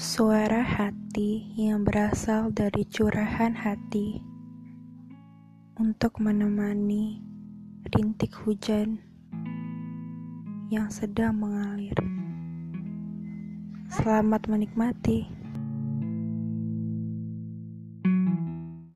Suara hati yang berasal dari curahan hati untuk menemani rintik hujan yang sedang mengalir. Selamat menikmati.